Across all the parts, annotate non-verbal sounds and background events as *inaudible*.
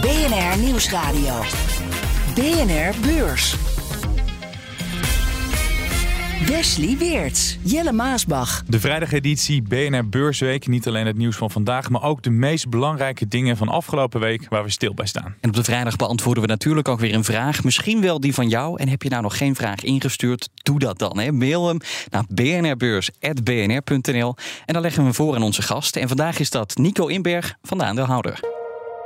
BNR Nieuwsradio. BNR Beurs. Wesley Weerts, Jelle Maasbach. De vrijdageditie BNR Beursweek. Niet alleen het nieuws van vandaag, maar ook de meest belangrijke dingen van afgelopen week waar we stil bij staan. En op de vrijdag beantwoorden we natuurlijk ook weer een vraag. Misschien wel die van jou. En heb je nou nog geen vraag ingestuurd? Doe dat dan. Hè. Mail hem naar bnrbeurs.bnr.nl. En dan leggen we hem voor aan onze gasten. En vandaag is dat Nico Inberg van de aandeelhouder.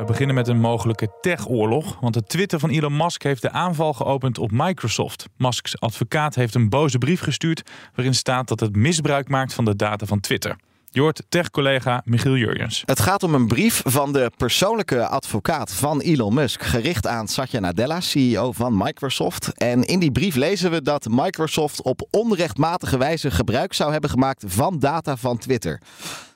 We beginnen met een mogelijke tech-oorlog, want het Twitter van Elon Musk heeft de aanval geopend op Microsoft. Musks advocaat heeft een boze brief gestuurd waarin staat dat het misbruik maakt van de data van Twitter. Jort, tech-collega Michiel Jurjens. Het gaat om een brief van de persoonlijke advocaat van Elon Musk, gericht aan Satya Nadella, CEO van Microsoft. En in die brief lezen we dat Microsoft op onrechtmatige wijze gebruik zou hebben gemaakt van data van Twitter.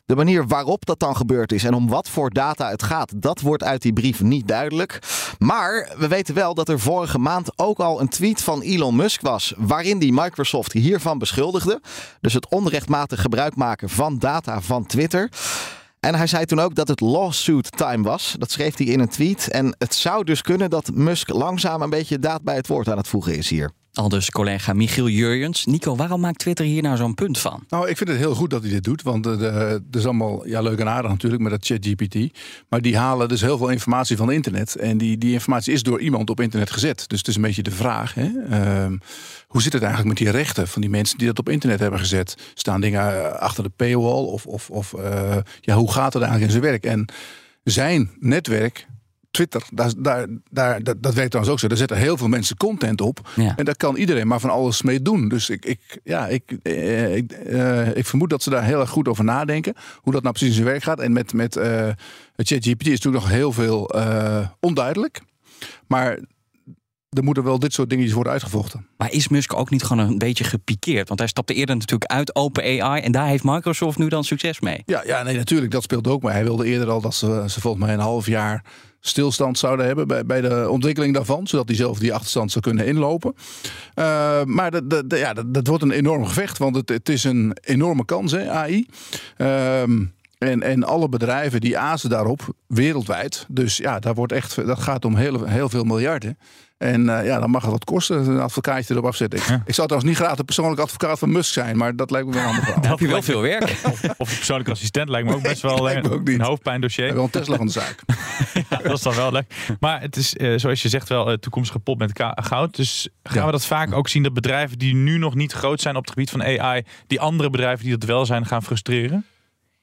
De manier waarop dat dan gebeurd is en om wat voor data het gaat, dat wordt uit die brief niet duidelijk. Maar we weten wel dat er vorige maand ook al een tweet van Elon Musk was, waarin die Microsoft hiervan beschuldigde. Dus het onrechtmatig gebruik maken van data van Twitter. En hij zei toen ook dat het lawsuit time was. Dat schreef hij in een tweet. En het zou dus kunnen dat Musk langzaam een beetje daad bij het woord aan het voegen is hier. Al dus collega Michiel Jurjens. Nico, waarom maakt Twitter hier nou zo'n punt van? Nou, ik vind het heel goed dat hij dit doet. Want het is allemaal ja, leuk en aardig natuurlijk met dat ChatGPT. Maar die halen dus heel veel informatie van internet. En die, die informatie is door iemand op internet gezet. Dus het is een beetje de vraag. Hè? Ehm, hoe zit het eigenlijk met die rechten van die mensen die dat op internet hebben gezet? Staan dingen achter de paywall? Of, of, of uh, ja, hoe gaat het eigenlijk in zijn werk? En zijn netwerk Twitter, daar, daar, daar, dat, dat werkt trouwens ook zo. Daar zetten heel veel mensen content op. En daar kan iedereen maar van alles mee doen. Dus ik, ik, ja, ik, eh, ik, eh, ik vermoed dat ze daar heel erg goed over nadenken. Hoe dat nou precies in zijn werk gaat. En met, met uh, ChatGPT is natuurlijk nog heel veel uh, onduidelijk. Maar er moeten wel dit soort dingetjes worden uitgevochten. Maar is Musk ook niet gewoon een beetje gepikeerd? Want hij stapte eerder natuurlijk uit OpenAI en daar heeft Microsoft nu dan succes mee. Ja, ja nee, natuurlijk, dat speelt ook. Maar hij wilde eerder al dat ze, ze volgens mij een half jaar stilstand zouden hebben bij, bij de ontwikkeling daarvan, zodat hij zelf die achterstand zou kunnen inlopen. Uh, maar dat, dat, ja, dat, wordt een enorm gevecht, want het, het is een enorme kans, hè, AI. Um, en, en alle bedrijven die azen daarop wereldwijd. Dus ja, daar wordt echt, dat gaat om heel, heel veel miljarden. En uh, ja, dan mag het wat kosten, een advocaatje erop afzetten. Ik, ik zou trouwens niet graag de persoonlijke advocaat van Musk zijn, maar dat lijkt me wel een ander verhaal. *laughs* Dan heb je wel veel werk. *laughs* Of, of de persoonlijke assistent lijkt me ook best wel *laughs* een, ook een hoofdpijndossier. Wel een Tesla van de zaak. ja, dat is dan wel leuk. Maar het is, uh, zoals je zegt, wel uh, toekomstige pot met goud. Dus gaan ja. we dat vaak ook zien dat bedrijven die nu nog niet groot zijn op het gebied van AI, die andere bedrijven die dat wel zijn, gaan frustreren?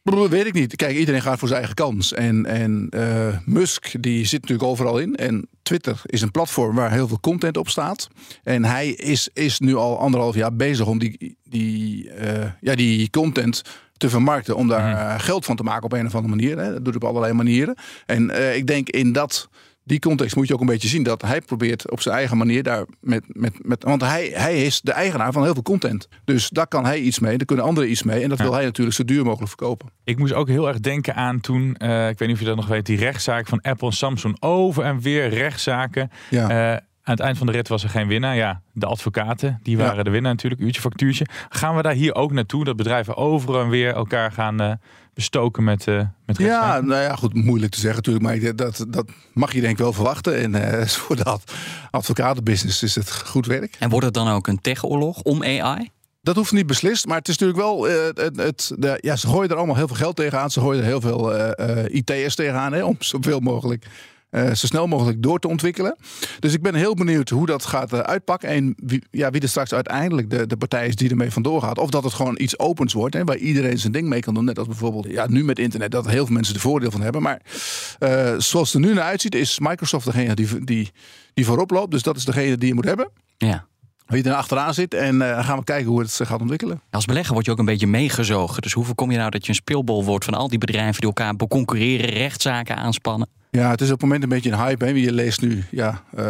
Weet ik niet. Kijk, iedereen gaat voor zijn eigen kans. En, en uh, Musk die zit natuurlijk overal in. En Twitter is een platform waar heel veel content op staat. En hij is, is nu al anderhalf jaar bezig om die, die, uh, ja, die content te vermarkten. Om daar uh, geld van te maken op een of andere manier. Hè. Dat doet op allerlei manieren. En ik denk in dat die context moet je ook een beetje zien dat hij probeert op zijn eigen manier daar met. met, met want hij, hij is de eigenaar van heel veel content. Dus daar kan hij iets mee, daar kunnen anderen iets mee. En dat wil hij natuurlijk zo duur mogelijk verkopen. Ik moest ook heel erg denken aan toen, uh, ik weet niet of je dat nog weet, die rechtszaak van Apple en Samsung. Over en weer rechtszaken. Ja. Uh, aan het eind van de rit was er geen winnaar. Ja, de advocaten, die waren ja. de winnaar natuurlijk. Uurtje factuurtje. Gaan we daar hier ook naartoe? Dat bedrijven over en weer elkaar gaan uh, bestoken met, uh, met Ja, nou ja, goed, moeilijk te zeggen natuurlijk. Maar dat, dat mag je denk ik wel verwachten. En uh, *laughs* voor dat advocatenbusiness is het goed werk. En wordt het dan ook een techoorlog om AI? Dat hoeft niet beslist, maar het is natuurlijk wel. Uh, het, het, de, ja, ze gooien er allemaal heel veel geld tegenaan. Ze gooien er heel veel uh, IT'ers tegenaan. Hè, om zoveel mogelijk uh, zo snel mogelijk door te ontwikkelen. Dus ik ben heel benieuwd hoe dat gaat uh, uitpakken. En wie, ja, wie er straks uiteindelijk de, de partij is die ermee vandoor gaat. Of dat het gewoon iets opens wordt. Hè, waar iedereen zijn ding mee kan doen. Net als bijvoorbeeld ja, nu met internet. Dat heel veel mensen er voordeel van hebben. Maar uh, zoals het er nu naar uitziet is Microsoft degene die, die, die voorop loopt. Dus dat is degene die je moet hebben. Ja wie er achteraan zit. En uh, gaan we kijken hoe het zich gaat ontwikkelen. Als belegger word je ook een beetje meegezogen. Dus hoe voorkom je nou dat je een speelbol wordt van al die bedrijven die elkaar beconcurreren, rechtszaken aanspannen? Ja, het is op het moment een beetje een hype. Hè. Je leest nu, ja, uh,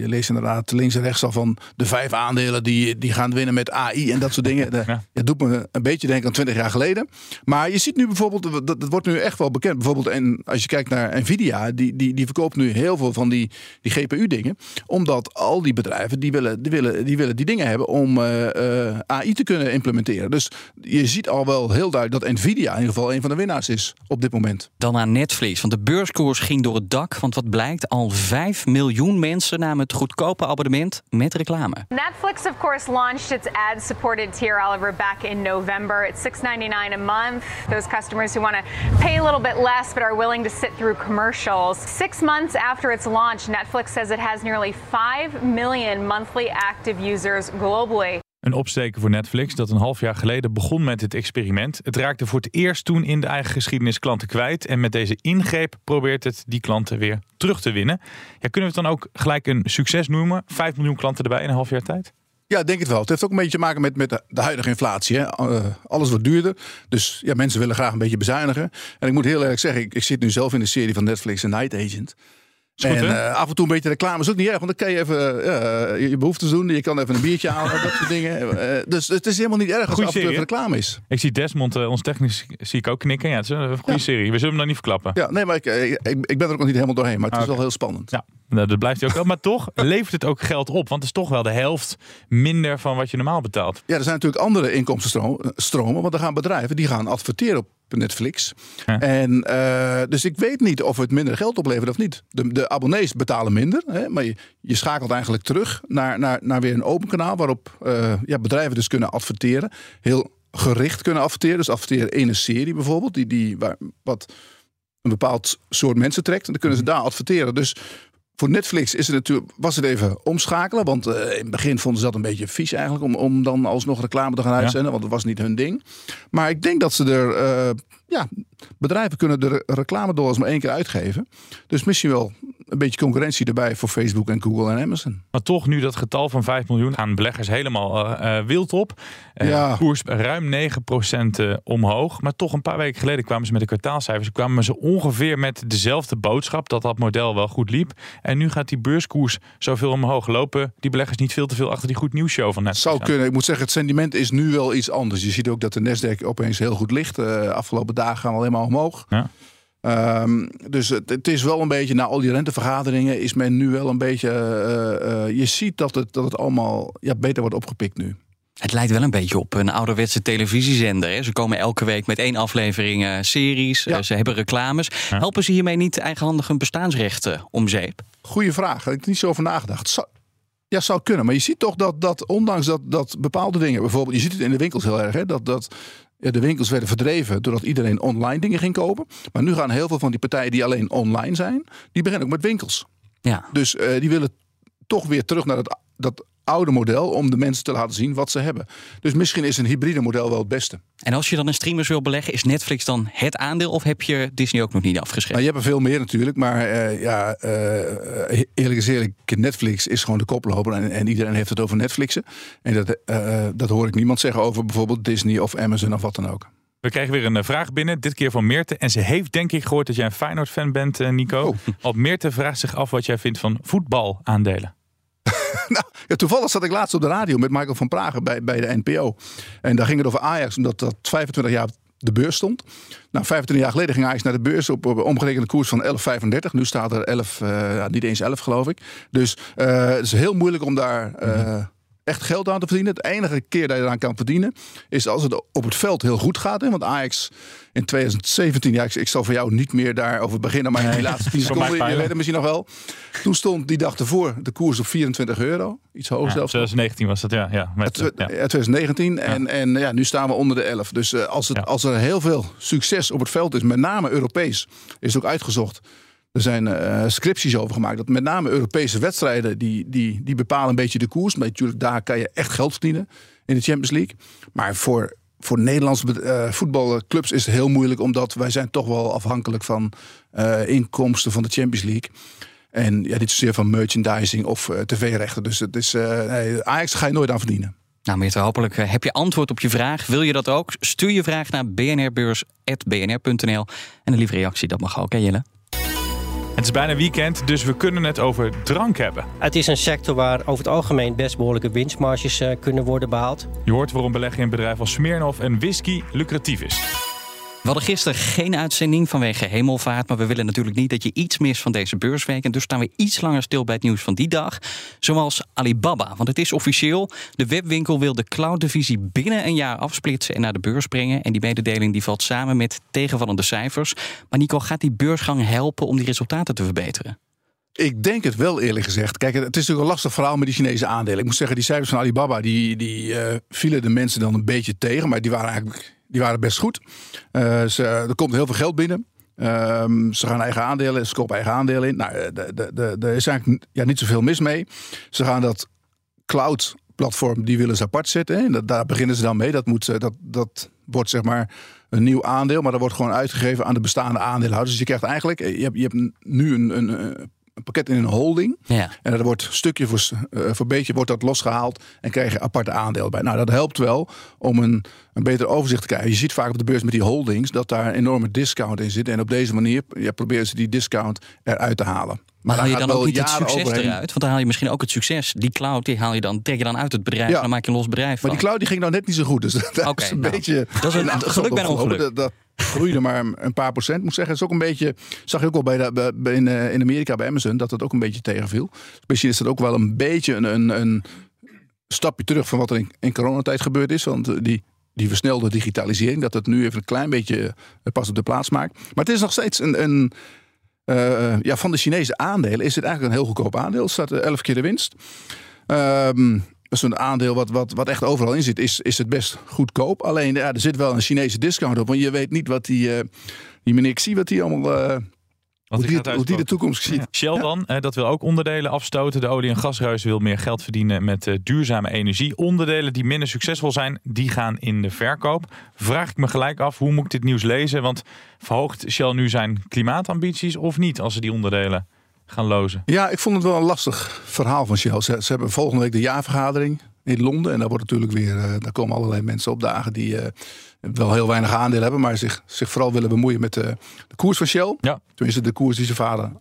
je leest inderdaad links en rechts al van de vijf aandelen die, die gaan winnen met AI en dat soort dingen. *laughs* Dat ja. doet me een beetje denken aan 20 jaar geleden. Maar je ziet nu bijvoorbeeld, dat, dat wordt nu echt wel bekend. Bijvoorbeeld, en als je kijkt naar Nvidia, die, die, die verkoopt nu heel veel van die, die GPU-dingen. Omdat al die bedrijven, die willen die, willen, die, willen die dingen hebben om uh, uh, AI te kunnen implementeren. Dus je ziet al wel heel duidelijk dat Nvidia in ieder geval een van de winnaars is op dit moment. Dan aan Netflix, want de beurskoers ging door het dak. Want wat blijkt, al 5 miljoen mensen namen het goedkope abonnement met reclame. Netflix of course launched its ad-supported tier, Oliver, back in November. It's $6.99 a month. Those customers who want to pay a little bit less but are willing to sit through commercials. Six months after its launch, Netflix says it has nearly 5 million monthly active users globally. Een opsteken voor Netflix dat een half jaar geleden begon met het experiment. Het raakte voor het eerst toen in de eigen geschiedenis klanten kwijt. En met deze ingreep probeert het die klanten weer terug te winnen. Ja, kunnen we het dan ook gelijk een succes noemen? 5 miljoen klanten erbij in een half jaar tijd? Ja, denk het wel. Het heeft ook een beetje te maken met, met de, huidige inflatie. Hè. Uh, alles wordt duurder. Dus ja, mensen willen graag een beetje bezuinigen. En ik moet heel eerlijk zeggen, ik, ik zit nu zelf in de serie van Netflix, The Night Agent en uh, af en toe een beetje reclame is ook niet erg. Want dan kan je even uh, je behoeftes doen. Je kan even een biertje halen, *laughs* dat soort dingen. Uh, dus het is helemaal niet erg als af en toe reclame is. Ik zie Desmond, ons technisch, zie ik ook knikken. Ja, het is een goede serie. We zullen hem nog niet verklappen. Ja, nee, maar ik, ik, ik ben er ook nog niet helemaal doorheen. Maar het is wel heel spannend. Ja, nou, dat blijft ook wel. Maar toch *laughs* levert het ook geld op. Want het is toch wel de helft minder van wat je normaal betaalt. Ja, er zijn natuurlijk andere inkomstenstromen. Want er gaan bedrijven die gaan adverteren op Netflix. En uh, dus ik weet niet of het minder geld oplevert of niet. De, de abonnees betalen minder, hè, maar je, je, schakelt eigenlijk terug naar, naar, naar weer een open kanaal waarop uh, ja, bedrijven dus kunnen adverteren. Heel gericht kunnen adverteren. Dus adverteren in een serie bijvoorbeeld, die, die, waar, wat een bepaald soort mensen trekt. En dan kunnen ze daar adverteren. Dus voor Netflix is het natuurlijk, was het even omschakelen. Want uh, in het begin vonden ze dat een beetje vies eigenlijk. Om, om dan alsnog reclame te gaan uitzenden. Want het was niet hun ding. Maar ik denk dat ze er. Uh, ja, bedrijven kunnen de reclame maar één keer uitgeven. Dus misschien wel een beetje concurrentie erbij voor Facebook en Google en Amazon. Maar toch, nu dat getal van 5 miljoen gaan beleggers helemaal uh, wild op. Uh, ja. Koers ruim 9% omhoog. Maar toch een paar weken geleden kwamen ze met de kwartaalcijfers. Kwamen ze ongeveer met dezelfde boodschap dat dat model wel goed liep. En nu gaat die beurskoers zoveel omhoog lopen. Die beleggers niet veel te veel achter die goed nieuws show van net. Zou kunnen. Ik moet zeggen, het sentiment is nu wel iets anders. Je ziet ook dat de Nasdaq opeens heel goed ligt. Afgelopen dagen gaan we alleen maar omhoog. Ja. Um, dus het, het, is wel een beetje, na al die rentevergaderingen, is men nu wel een beetje. Uh, uh, je ziet dat het, dat het allemaal ja, beter wordt opgepikt nu. Het lijkt wel een beetje op een ouderwetse televisiezender. Hè? Ze komen elke week met één aflevering uh, series. Ja. ze hebben reclames. Helpen ze hiermee niet eigenhandig hun bestaansrechten om zeep? Goeie vraag. Daar heb ik niet zo over nagedacht. Zou, ja, zou kunnen. Maar je ziet toch dat, dat ondanks dat, dat bepaalde dingen... bijvoorbeeld, je ziet het in de winkels heel erg... Hè, dat, dat de winkels werden verdreven doordat iedereen online dingen ging kopen. Maar nu gaan heel veel van die partijen die alleen online zijn, die beginnen ook met winkels. Ja. Dus uh, die willen toch weer terug naar dat, dat oude model om de mensen te laten zien wat ze hebben. Dus misschien is een hybride model wel het beste. En als je dan een streamers wil beleggen, is Netflix dan het aandeel of heb je Disney ook nog niet afgeschreven? Nou, je hebt er veel meer natuurlijk, maar uh, ja, uh, eerlijk gezegd, Netflix is gewoon de koploper en, en, iedereen heeft het over Netflixen. En dat, uh, dat hoor ik niemand zeggen over bijvoorbeeld Disney of Amazon of wat dan ook. We krijgen weer een vraag binnen, dit keer van Meerte. En ze heeft denk ik gehoord dat jij een Feyenoord-fan bent, Nico. Oh. Al Meerte vraagt zich af wat jij vindt van voetbalaandelen. *laughs* nou, toevallig zat ik laatst op de radio met Michael van Pragen bij, bij de NPO. En daar ging het over Ajax, omdat dat 25 jaar de beurs stond. Nou, 25 jaar geleden ging Ajax naar de beurs op, op omgerekende koers van 11,35. Nu staat er 11, uh, niet eens 11 geloof ik. Dus uh, het is heel moeilijk om daar... Uh, echt geld aan te verdienen. Het enige keer dat je eraan kan verdienen is als het op het veld heel goed gaat. Hè? Want Ajax in 2017, ja, ik, zal voor jou niet meer daarover beginnen, maar in die laatste 10 *laughs* seconden, je weet het misschien nog wel. Toen stond die dag ervoor de koers op 24 euro. Iets hoger ja, zelfs. 2019 was dat, ja. ja, met, ja. 2019 en, en ja, nu staan we onder de 11. Dus uh, als, het, als er heel veel succes op het veld is, met name Europees, is het ook uitgezocht er zijn uh, scripties over gemaakt. Dat met name Europese wedstrijden, die, die, die bepalen een beetje de koers. Maar natuurlijk, daar kan je echt geld verdienen in de Champions League. Maar voor, voor Nederlandse uh, voetbalclubs is het heel moeilijk. Omdat wij zijn toch wel afhankelijk van uh, inkomsten van de Champions League. En ja, niet zozeer van merchandising of tv-rechten. Dus het is, nee, Ajax ga je nooit aan verdienen. Nou, Meerte, hopelijk heb je antwoord op je vraag. Wil je dat ook? Stuur je vraag naar bnrbeurs.bnr.nl. En een lieve reactie, dat mag ook, hè Jelle? Het is bijna weekend, dus we kunnen het over drank hebben. Het is een sector waar over het algemeen best behoorlijke winstmarges uh, kunnen worden behaald. Je hoort waarom beleggen in bedrijven als Smirnoff en whisky lucratief is. We hadden gisteren geen uitzending vanwege hemelvaart. Maar we willen natuurlijk niet dat je iets mist van deze beursweek. En dus staan we iets langer stil bij het nieuws van die dag. Zoals Alibaba. Want het is officieel. De webwinkel wil de cloud-divisie binnen een jaar afsplitsen en naar de beurs brengen. En die mededeling die valt samen met tegenvallende cijfers. Maar Nico, gaat die beursgang helpen om die resultaten te verbeteren? Ik denk het wel, eerlijk gezegd. Kijk, het is natuurlijk een lastig verhaal met die Chinese aandelen. Ik moet zeggen, die cijfers van Alibaba, die, die uh, vielen de mensen dan een beetje tegen. Maar die waren eigenlijk die waren best goed. Uh, ze, er komt heel veel geld binnen. Um, ze gaan eigen aandelen, ze kopen eigen aandelen in. Nou, er is eigenlijk ja, niet zoveel mis mee. Ze gaan dat cloud platform, die willen ze apart zetten. En dat, daar beginnen ze dan mee. Dat, moet, dat, dat wordt zeg maar een nieuw aandeel, maar dat wordt gewoon uitgegeven aan de bestaande aandeelhouders. Dus je krijgt eigenlijk, je hebt, je hebt nu een, een, een pakket in een holding. Ja. En dat wordt stukje voor, uh, voor beetje wordt dat losgehaald en krijg je aparte aandelen bij. Nou, dat helpt wel om een, een beter overzicht te krijgen. Je ziet vaak op de beurs met die holdings dat daar een enorme discount in zit. En op deze manier ja, proberen ze die discount eruit te halen. Maar, haal je dan ook niet het succes eruit? Want dan haal je misschien ook het succes. Die cloud die haal je dan, trek je dan uit het bedrijf. En dan maak je een los bedrijf. Maar die cloud die ging nou net niet zo goed. Dus *laughs* dat is een nou, beetje. Dat is een, een geluk bij ongeluk. Dat, dat, groeide maar een paar procent. Moet zeggen, het is ook een beetje. Zag je ook al bij, de, bij in, eh, in Amerika bij Amazon dat het ook een beetje tegenviel. Misschien is dat ook wel een beetje een, een, een stapje terug van wat er in, in coronatijd gebeurd is. Want eh, die, die versnelde digitalisering, dat het nu even een klein beetje eh, pas op de plaats maakt. Maar het is nog steeds een. een uh, ja, van de Chinese aandelen is het eigenlijk een heel goedkoop aandeel. Het staat 11 keer de winst. Um, zo'n aandeel wat, wat, wat echt overal in zit, is, is het best goedkoop. Alleen ja, er zit wel een Chinese discount op. Want je weet niet wat die, uh, die meneer zie wat die allemaal. Uh, hoe die, hoe die, de toekomst ziet. Shell dan, dat wil ook onderdelen afstoten. De olie- en gasruis wil meer geld verdienen met uh, duurzame energie. Onderdelen die minder succesvol zijn, die gaan in de verkoop. Vraag ik me gelijk af, hoe moet ik dit nieuws lezen? Want verhoogt Shell nu zijn klimaatambities of niet als ze die onderdelen gaan lozen? Ja, ik vond het wel een lastig verhaal van Shell. Ze, ze hebben volgende week de jaarvergadering in Londen. En daar, wordt natuurlijk weer, uh, daar komen allerlei mensen opdagen die uh, wel heel weinig aandelen hebben, maar zich, zich vooral willen bemoeien met de, de koers van Shell. Ja. Tenminste, de koers die ze varen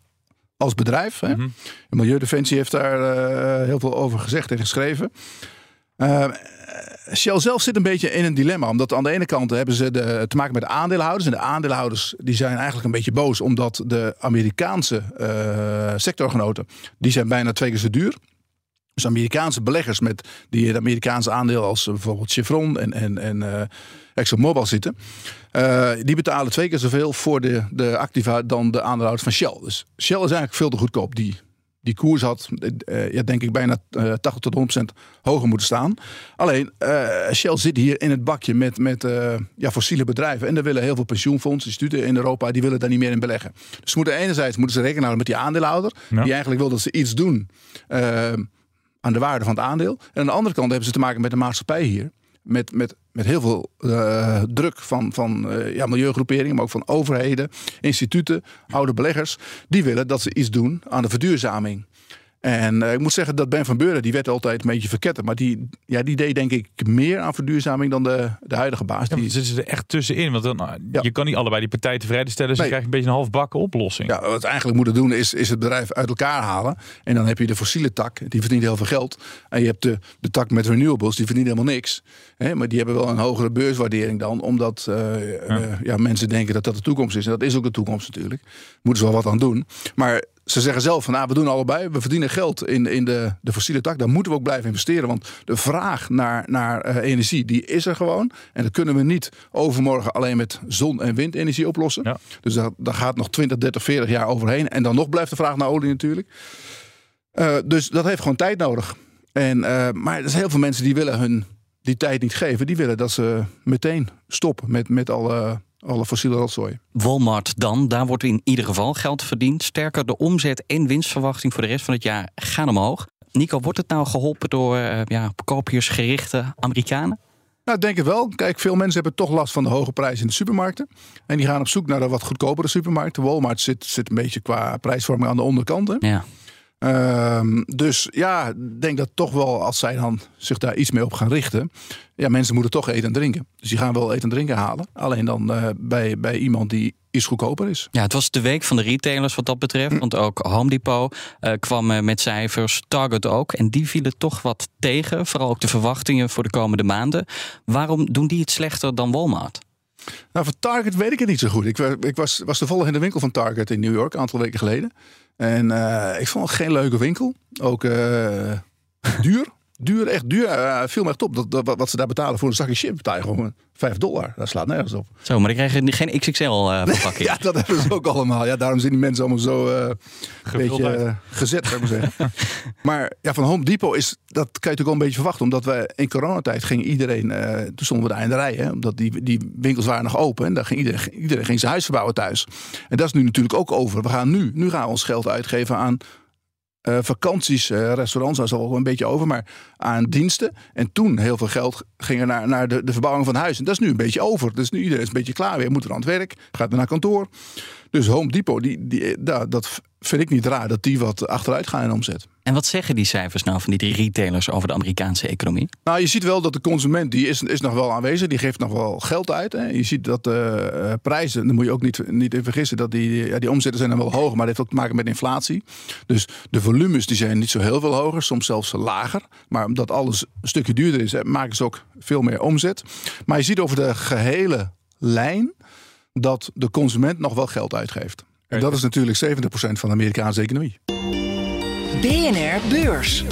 als bedrijf. Hè. Mm Milieudefensie heeft daar uh, heel veel over gezegd en geschreven. Shell zelf zit een beetje in een dilemma. Omdat aan de ene kant hebben ze de, te maken met de aandeelhouders. En de aandeelhouders die zijn eigenlijk een beetje boos. Omdat de Amerikaanse uh, sectorgenoten, die zijn bijna twee keer zo duur. Dus Amerikaanse beleggers met die het Amerikaanse aandeel als bijvoorbeeld Chevron en, en, en uh, ExxonMobil zitten. Uh, die betalen twee keer zoveel voor de, de activa dan de aandeelhouders van Shell. Dus Shell is eigenlijk veel te goedkoop. Die die koers had, uh, ja, denk ik, bijna uh, 80 tot 100% hoger moeten staan. Alleen, Shell zit hier in het bakje met, met ja, fossiele bedrijven. En daar willen heel veel pensioenfondsen, instituten in Europa, die willen daar niet meer in beleggen. Dus moeten enerzijds moeten ze rekening houden met die aandeelhouder. Die eigenlijk wil dat ze iets doen aan de waarde van het aandeel. En aan de andere kant hebben ze te maken met de maatschappij hier met, met, met heel veel uh, druk van, van uh, ja, milieugroeperingen, maar ook van overheden, instituten, oude beleggers. Die willen dat ze iets doen aan de verduurzaming. En uh, ik moet zeggen dat Ben van Beuren, die werd altijd een beetje verketterd. Maar die, ja, die deed denk ik meer aan verduurzaming dan de, de huidige baas. Ja, die zitten er echt tussenin. Want dan, nou, ja. je kan niet allebei die partijen tevreden stellen. Dus nee. je krijgt een beetje een halfbakken oplossing. Ja, wat we eigenlijk moeten doen is, is het bedrijf uit elkaar halen. En dan heb je de fossiele tak, die verdient heel veel geld. En je hebt de, de tak met renewables, die verdient helemaal niks. Hè, maar die hebben wel een hogere beurswaardering dan. Omdat uh, ja. Uh, ja, mensen denken dat dat de toekomst is. En dat is ook de toekomst natuurlijk. Moeten ze wel wat aan doen. Maar ze zeggen zelf van nou, we doen allebei. We verdienen geld in, in de, de fossiele tak. Daar moeten we ook blijven investeren. Want de vraag naar, naar uh, energie, die is er gewoon. En dat kunnen we niet overmorgen alleen met zon- en windenergie oplossen. Ja. Dus daar, daar gaat nog 20, 30, 40 jaar overheen. En dan nog blijft de vraag naar olie natuurlijk. Uh, dus dat heeft gewoon tijd nodig. En, uh, maar er zijn heel veel mensen die willen hun die tijd niet geven. Die willen dat ze meteen stoppen met, met alle alle fossiele rotzooi. Walmart dan, daar wordt in ieder geval geld verdiend. Sterker, de omzet en winstverwachting voor de rest van het jaar gaan omhoog. Nico, wordt het nou geholpen door uh, ja, koopjersgerichte Amerikanen? Nou, ik denk het wel. Kijk, veel mensen hebben toch last van de hoge prijzen in de supermarkten. En die gaan op zoek naar de wat goedkopere supermarkten. Walmart zit, zit een beetje qua prijsvorming aan de onderkant. Ja. Um, dus ja, ik denk dat toch wel als zij dan zich daar iets mee op gaan richten. Ja, mensen moeten toch eten en drinken. Dus die gaan wel eten en drinken halen. Alleen dan uh, bij, bij iemand die iets goedkoper is. Ja, het was de week van de retailers wat dat betreft. Want ook Home Depot uh, kwam uh, met cijfers, Target ook. En die vielen toch wat tegen. Vooral ook de verwachtingen voor de komende maanden. Waarom doen die het slechter dan Walmart? Nou, voor Target weet ik het niet zo goed. Ik, ik was, was toevallig in de winkel van Target in New York een aantal weken geleden. En uh, ik vond het geen leuke winkel. Ook duur. Duur, echt duur. Uh, viel me echt op. Dat, dat, wat ze daar betalen voor een zakje chip, betaal je gewoon 5 dollar. Dat slaat nergens op. Zo, maar die krijgen geen XXL uh, verpakking. ja, dat hebben ze ook allemaal. Ja, daarom zijn die mensen allemaal zo uh, een beetje uh, gezet, zou ik maar zeggen. *laughs* maar ja, van Home Depot is, dat kan je natuurlijk wel een beetje verwachten. Omdat we in coronatijd ging iedereen, toen stonden we daar in de rij. Hè, omdat die, die winkels waren nog open. En daar ging iedereen, iedereen ging zijn huis verbouwen thuis. En dat is nu natuurlijk ook over. We gaan nu, nu gaan we ons geld uitgeven aan uh, vakanties, uh, restaurants, daar is al een beetje over, maar aan diensten. En toen heel veel geld ging er naar, naar de, de verbouwing van huis. En dat is nu een beetje over. Dus nu iedereen is een beetje klaar weer, moet er aan het werk, gaat weer naar kantoor. Dus Home Depot, die, die, dat, dat vind ik niet raar dat die wat achteruit gaan in omzet. En wat zeggen die cijfers nou van die drie retailers over de Amerikaanse economie? Nou, je ziet wel dat de consument die is, is nog wel aanwezig. Die geeft nog wel geld uit. Hè. Je ziet dat de uh, prijzen, daar moet je ook niet, niet in vergissen, dat die, ja, die omzetten zijn dan wel hoog, maar dat heeft ook te maken met inflatie. Dus de volumes die zijn niet zo heel veel hoger, soms zelfs lager. Maar omdat alles een stukje duurder is, maken ze ook veel meer omzet. Maar je ziet over de gehele lijn dat de consument nog wel geld uitgeeft. En dat is natuurlijk 70% van de Amerikaanse economie. BNR Beurs.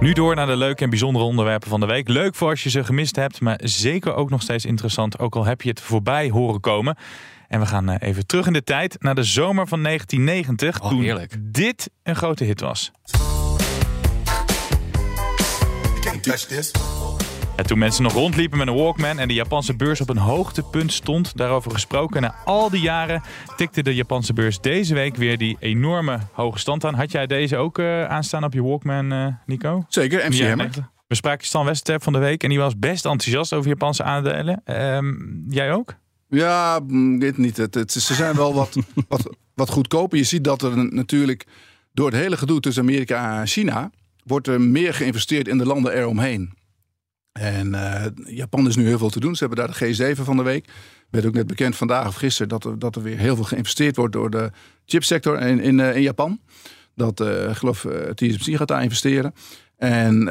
Nu door naar de leuke en bijzondere onderwerpen van de week. Leuk voor als je ze gemist hebt, maar zeker ook nog steeds interessant. Ook al heb je het voorbij horen komen. En we gaan eh, even terug in de tijd naar de zomer van 1990. Oh, toen heerlijk. dit een grote hit was. Ja, toen mensen nog rondliepen met een Walkman en de Japanse beurs op een hoogtepunt stond. Daarover gesproken. Na al die jaren tikte de Japanse beurs deze week weer die enorme hoge stand aan. Had jij deze ook uh, aanstaan op je Walkman, uh, Nico? Zeker, MCM. We spraken Stan Westerterp van de week en die was best enthousiast over Japanse aandelen. Um, jij ook? Ja, dit niet. Het, het, ze zijn wel wat, *laughs* wat, wat goedkoper. Je ziet dat er natuurlijk door het hele gedoe tussen Amerika en China... wordt er meer geïnvesteerd in de landen eromheen. En uh, Japan is nu heel veel te doen. Ze hebben daar de G7 van de week. Werd ook net bekend vandaag of gisteren dat er, dat er weer heel veel geïnvesteerd wordt door de chipsector in, in, uh, in Japan. Dat, uh, geloof, TSMC gaat daar investeren. En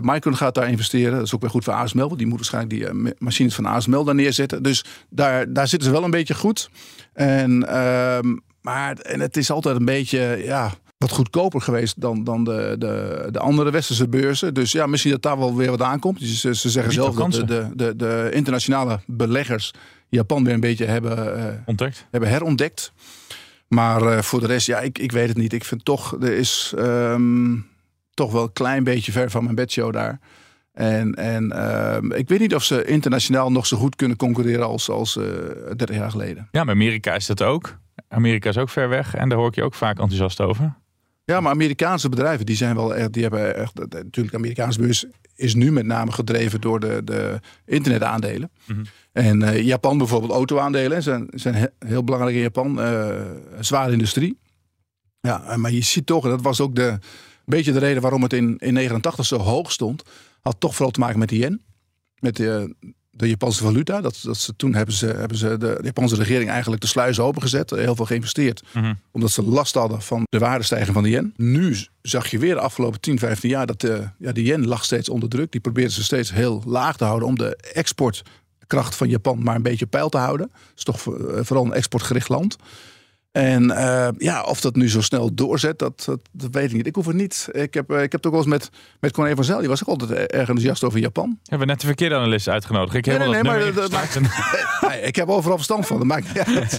Micron gaat daar investeren. Dat is ook weer goed voor ASML. Want die moet waarschijnlijk die machines van ASML daar neerzetten. Dus daar, daar zitten ze wel een beetje goed. En, ehm, maar en het is altijd een beetje, ja, wat goedkoper geweest dan, dan de, de, de andere westerse beurzen. Dus ja, misschien dat daar wel weer wat aankomt. Dus ze, ze zeggen zelf dat de, de, de, de, internationale beleggers Japan weer een beetje hebben, uh, Ontdekt. hebben herontdekt. Maar uh, voor de rest, ja, ik, ik weet het niet. Ik vind toch, er is um, toch wel een klein beetje ver van mijn bedshow daar. En, en uh, ik weet niet of ze internationaal nog zo goed kunnen concurreren als, als uh, 30 jaar geleden. Ja, maar Amerika is dat ook. Amerika is ook ver weg en daar hoor ik je ook vaak enthousiast over. Ja, maar Amerikaanse bedrijven die zijn wel echt, die hebben echt, natuurlijk Amerikaanse beurs is nu met name gedreven door de, de internetaandelen. Mhm. Mm -hmm. En uh, Japan bijvoorbeeld auto-aandelen zijn, zijn he, heel belangrijk in Japan. Uh, zware industrie. Ja, maar je ziet toch, dat was ook de, een beetje de reden waarom het in, in 89 zo hoog stond. Had toch vooral te maken met de yen. Met de, de Japanse valuta. Dat, dat ze, toen hebben ze, hebben ze de, de Japanse regering eigenlijk de sluizen opengezet. Heel veel geïnvesteerd. Mm -hmm. Omdat ze last hadden van de waardestijging van de yen. Nu zag je weer de afgelopen 10, 15 jaar dat de, ja, de yen lag steeds onder druk. Die probeerden ze steeds heel laag te houden om de exportkracht van Japan maar een beetje peil te houden. Het is toch vooral een exportgericht land. En uh, ja, of dat nu zo snel doorzet, dat, dat, dat, weet ik niet. Ik hoef het niet. Ik heb, ik heb het ook wel eens met, met Corné van Zel. Die was ook altijd erg enthousiast over Japan. Hebben we net de verkeerde analist uitgenodigd. Ik nee, heb nee, nee, maar dat maakt, *laughs* nee, ik heb overal verstand van. Dat maakt niet *laughs* uit.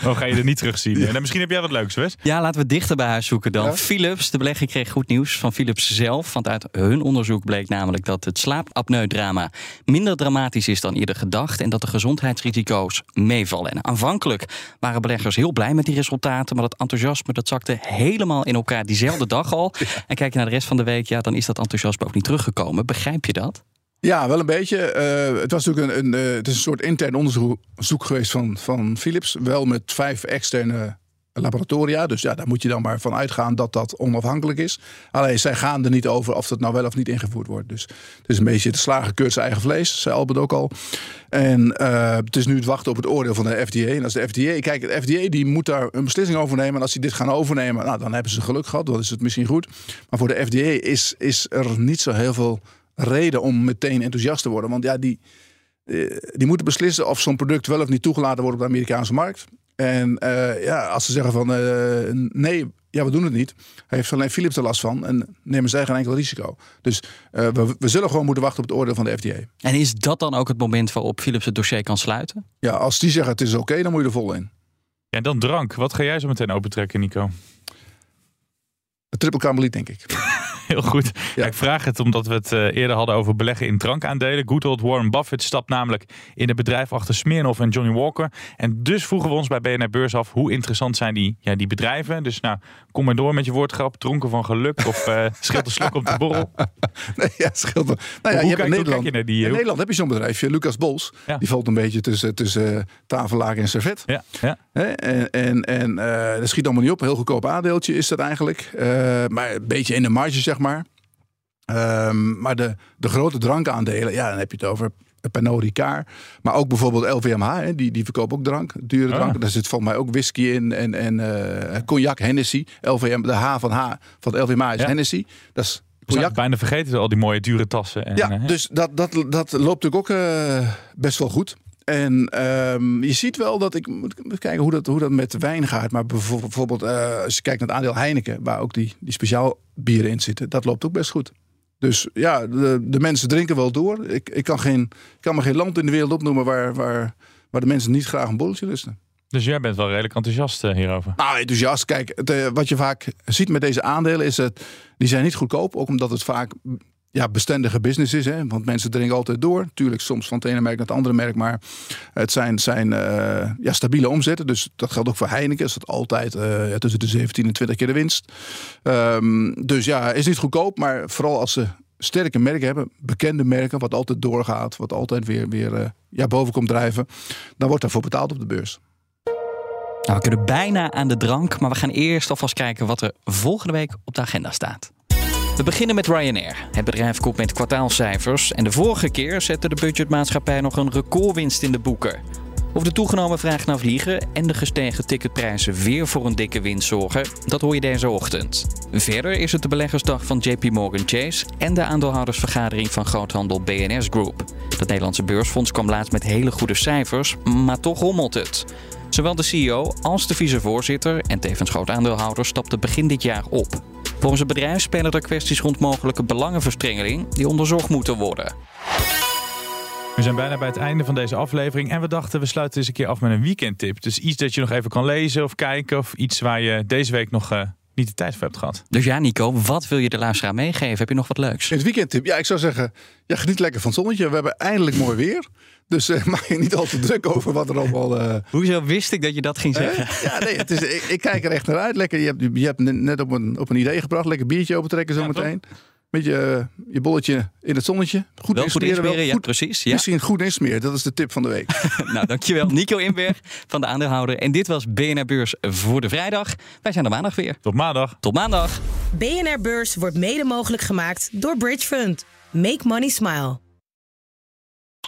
Dan *laughs* ga je er niet terugzien. Ja. En misschien heb jij wat leuks, Wes? Ja, laten we dichter bij huis zoeken dan. Ja? Philips, de belegging kreeg goed nieuws van Philips zelf. Want uit hun onderzoek bleek namelijk dat het slaapapneudrama minder dramatisch is dan eerder gedacht. En dat de gezondheidsrisico's meevallen. En aanvankelijk waren beleggers heel blij met die resultaten. Maar dat enthousiasme dat zakte helemaal in elkaar diezelfde dag al. *laughs* Ja. En kijk je naar de rest van de week, ja, dan is dat enthousiasme ook niet teruggekomen. Begrijp je dat? Ja, wel een beetje. Uh, het was natuurlijk een, een, uh, het is een soort intern onderzoek geweest van, van Philips. Wel met vijf externe laboratoria. Dus ja, daar moet je dan maar van uitgaan dat dat onafhankelijk is. Alleen zij gaan er niet over of dat nou wel of niet ingevoerd wordt. Dus het is een beetje de slager keurt zijn eigen vlees, zei Albert ook al. En uh, het is nu het wachten op het oordeel van de FDA. En als de FDA, kijk, de FDA die moet daar een beslissing over nemen. En als die dit gaan overnemen, nou, dan hebben ze geluk gehad. Dan is het misschien goed. Maar voor de FDA is, is er niet zo heel veel reden om meteen enthousiast te worden. Want ja, die, eh, die moeten beslissen of zo'n product wel of niet toegelaten wordt op de Amerikaanse markt. En uh, ja, als ze zeggen van uh, nee, ja, we doen het niet. Heeft alleen Philips er last van en nemen zij geen enkel risico. Dus uh, we, we, zullen gewoon moeten wachten op het oordeel van de FDA. En is dat dan ook het moment waarop Philips het dossier kan sluiten? Ja, als die zeggen het is oké, okay, dan moet je er vol in. Ja, dan drank. Wat ga jij zo meteen opentrekken, Nico? Een triple karmeliet, denk ik. *laughs* Heel goed. Ja. ik vraag het omdat we het uh, eerder hadden over beleggen in drankaandelen. Good old Warren Buffett stapt namelijk in het bedrijf achter Smirnoff en Johnny Walker. En dus vroegen we ons bij BNR Beurs af hoe interessant zijn die, ja, die bedrijven. Dus nou, kom maar door met je woordgrap. Dronken van geluk of uh, *laughs* scheelt een slok op de borrel? *laughs* Nee, ja, scheelt Nou ja, hoe je hebt in Nederland, je naar die, in Nederland heb je zo'n bedrijfje, Lucas Bols. Ja. Die valt een beetje tussen, tussen uh, tafellaken en servet. Ja, ja. En, en, en dat schiet allemaal niet op. Heel goedkoop aandeeltje is dat eigenlijk. maar een beetje in de marge, zeg maar. Um, maar de, de grote drankaandelen, ja, dan heb je het over Pernod Ricard. Maar ook bijvoorbeeld LVMH, hè, die, die verkopen ook drank, dure drank. Oh. Daar zit volgens mij ook whisky in en, en uh, cognac, Hennessy. LVM, de H van H van LVMH is ja. Hennessy. Dat is cognac. bijna vergeten, al die mooie dure tassen. En, ja, uh, dus dat, dat, dat loopt natuurlijk ook uh, best wel goed. En um, je ziet wel dat ik moet kijken hoe dat, hoe dat met wijn gaat. Maar bijvoorbeeld uh, als je kijkt naar het aandeel Heineken, waar ook die, die speciaal bieren in zitten, dat loopt ook best goed. Dus ja, de, de mensen drinken wel door. Ik, ik, kan geen, ik kan me geen land in de wereld opnoemen waar, waar, waar de mensen niet graag een bolletje lusten. Dus jij bent wel redelijk enthousiast uh, hierover? Nou, enthousiast. Kijk, het, uh, wat je vaak ziet met deze aandelen is dat die zijn niet goedkoop. Ook omdat het vaak ja, bestendige business is. Hè? Want mensen drinken altijd door. Tuurlijk soms van het ene merk naar het andere merk. Maar het zijn, zijn uh, ja, stabiele omzetten. Dus dat geldt ook voor Heineken. Is dat altijd uh, tussen de 17 en 20 keer de winst. Um, dus ja, is niet goedkoop. Maar vooral als ze sterke merken hebben. Bekende merken. Wat altijd doorgaat. Wat altijd weer, weer uh, ja, boven komt drijven. Dan wordt daarvoor betaald op de beurs. Nou, we kunnen bijna aan de drank. Maar we gaan eerst alvast kijken wat er volgende week op de agenda staat. We beginnen met Ryanair. Het bedrijf komt met kwartaalcijfers en de vorige keer zette de budgetmaatschappij nog een recordwinst in de boeken. Of de toegenomen vraag naar vliegen en de gestegen ticketprijzen weer voor een dikke winst zorgen, dat hoor je deze ochtend. Verder is het de beleggersdag van JP Morgan Chase en de aandeelhoudersvergadering van groothandel BNS Group. Dat Nederlandse beursfonds kwam laatst met hele goede cijfers, maar toch rommelt het. Zowel de CEO als de vicevoorzitter en tevens groot aandeelhouder stapten begin dit jaar op. Volgens het bedrijf spelen er kwesties rond mogelijke belangenverstrengeling die onderzocht moeten worden. We zijn bijna bij het einde van deze aflevering en we dachten we sluiten eens een keer af met een weekendtip. Dus iets dat je nog even kan lezen of kijken of iets waar je deze week nog uh, niet de tijd voor hebt gehad. Dus ja, Nico, wat wil je de luisteraar meegeven? Heb je nog wat leuks? Het weekendtip? Ja, ik zou zeggen, ja, geniet lekker van het zonnetje. We hebben eindelijk mooi weer. Dus uh, *laughs* maak je niet al te druk over wat er allemaal... Uh... Hoezo wist ik dat je dat ging zeggen? Uh, ja, nee, het is, ik, ik, kijk er echt naar uit. Lekker, je hebt, je hebt net op een, op een idee gebracht. Lekker biertje opentrekken zometeen. Ja, met je, je bolletje in het zonnetje. Goed wel insmeren. Goed insmeren, ja, precies. Ja. Misschien goed insmeren, dat is de tip van de week. *laughs* nou, dankjewel. Nico Inberg van de aandeelhouder. En dit was BNR Beurs voor de vrijdag. Wij zijn er maandag weer. Tot maandag. Tot maandag. BNR Beurs wordt mede mogelijk gemaakt door Bridge Fund. Make money smile.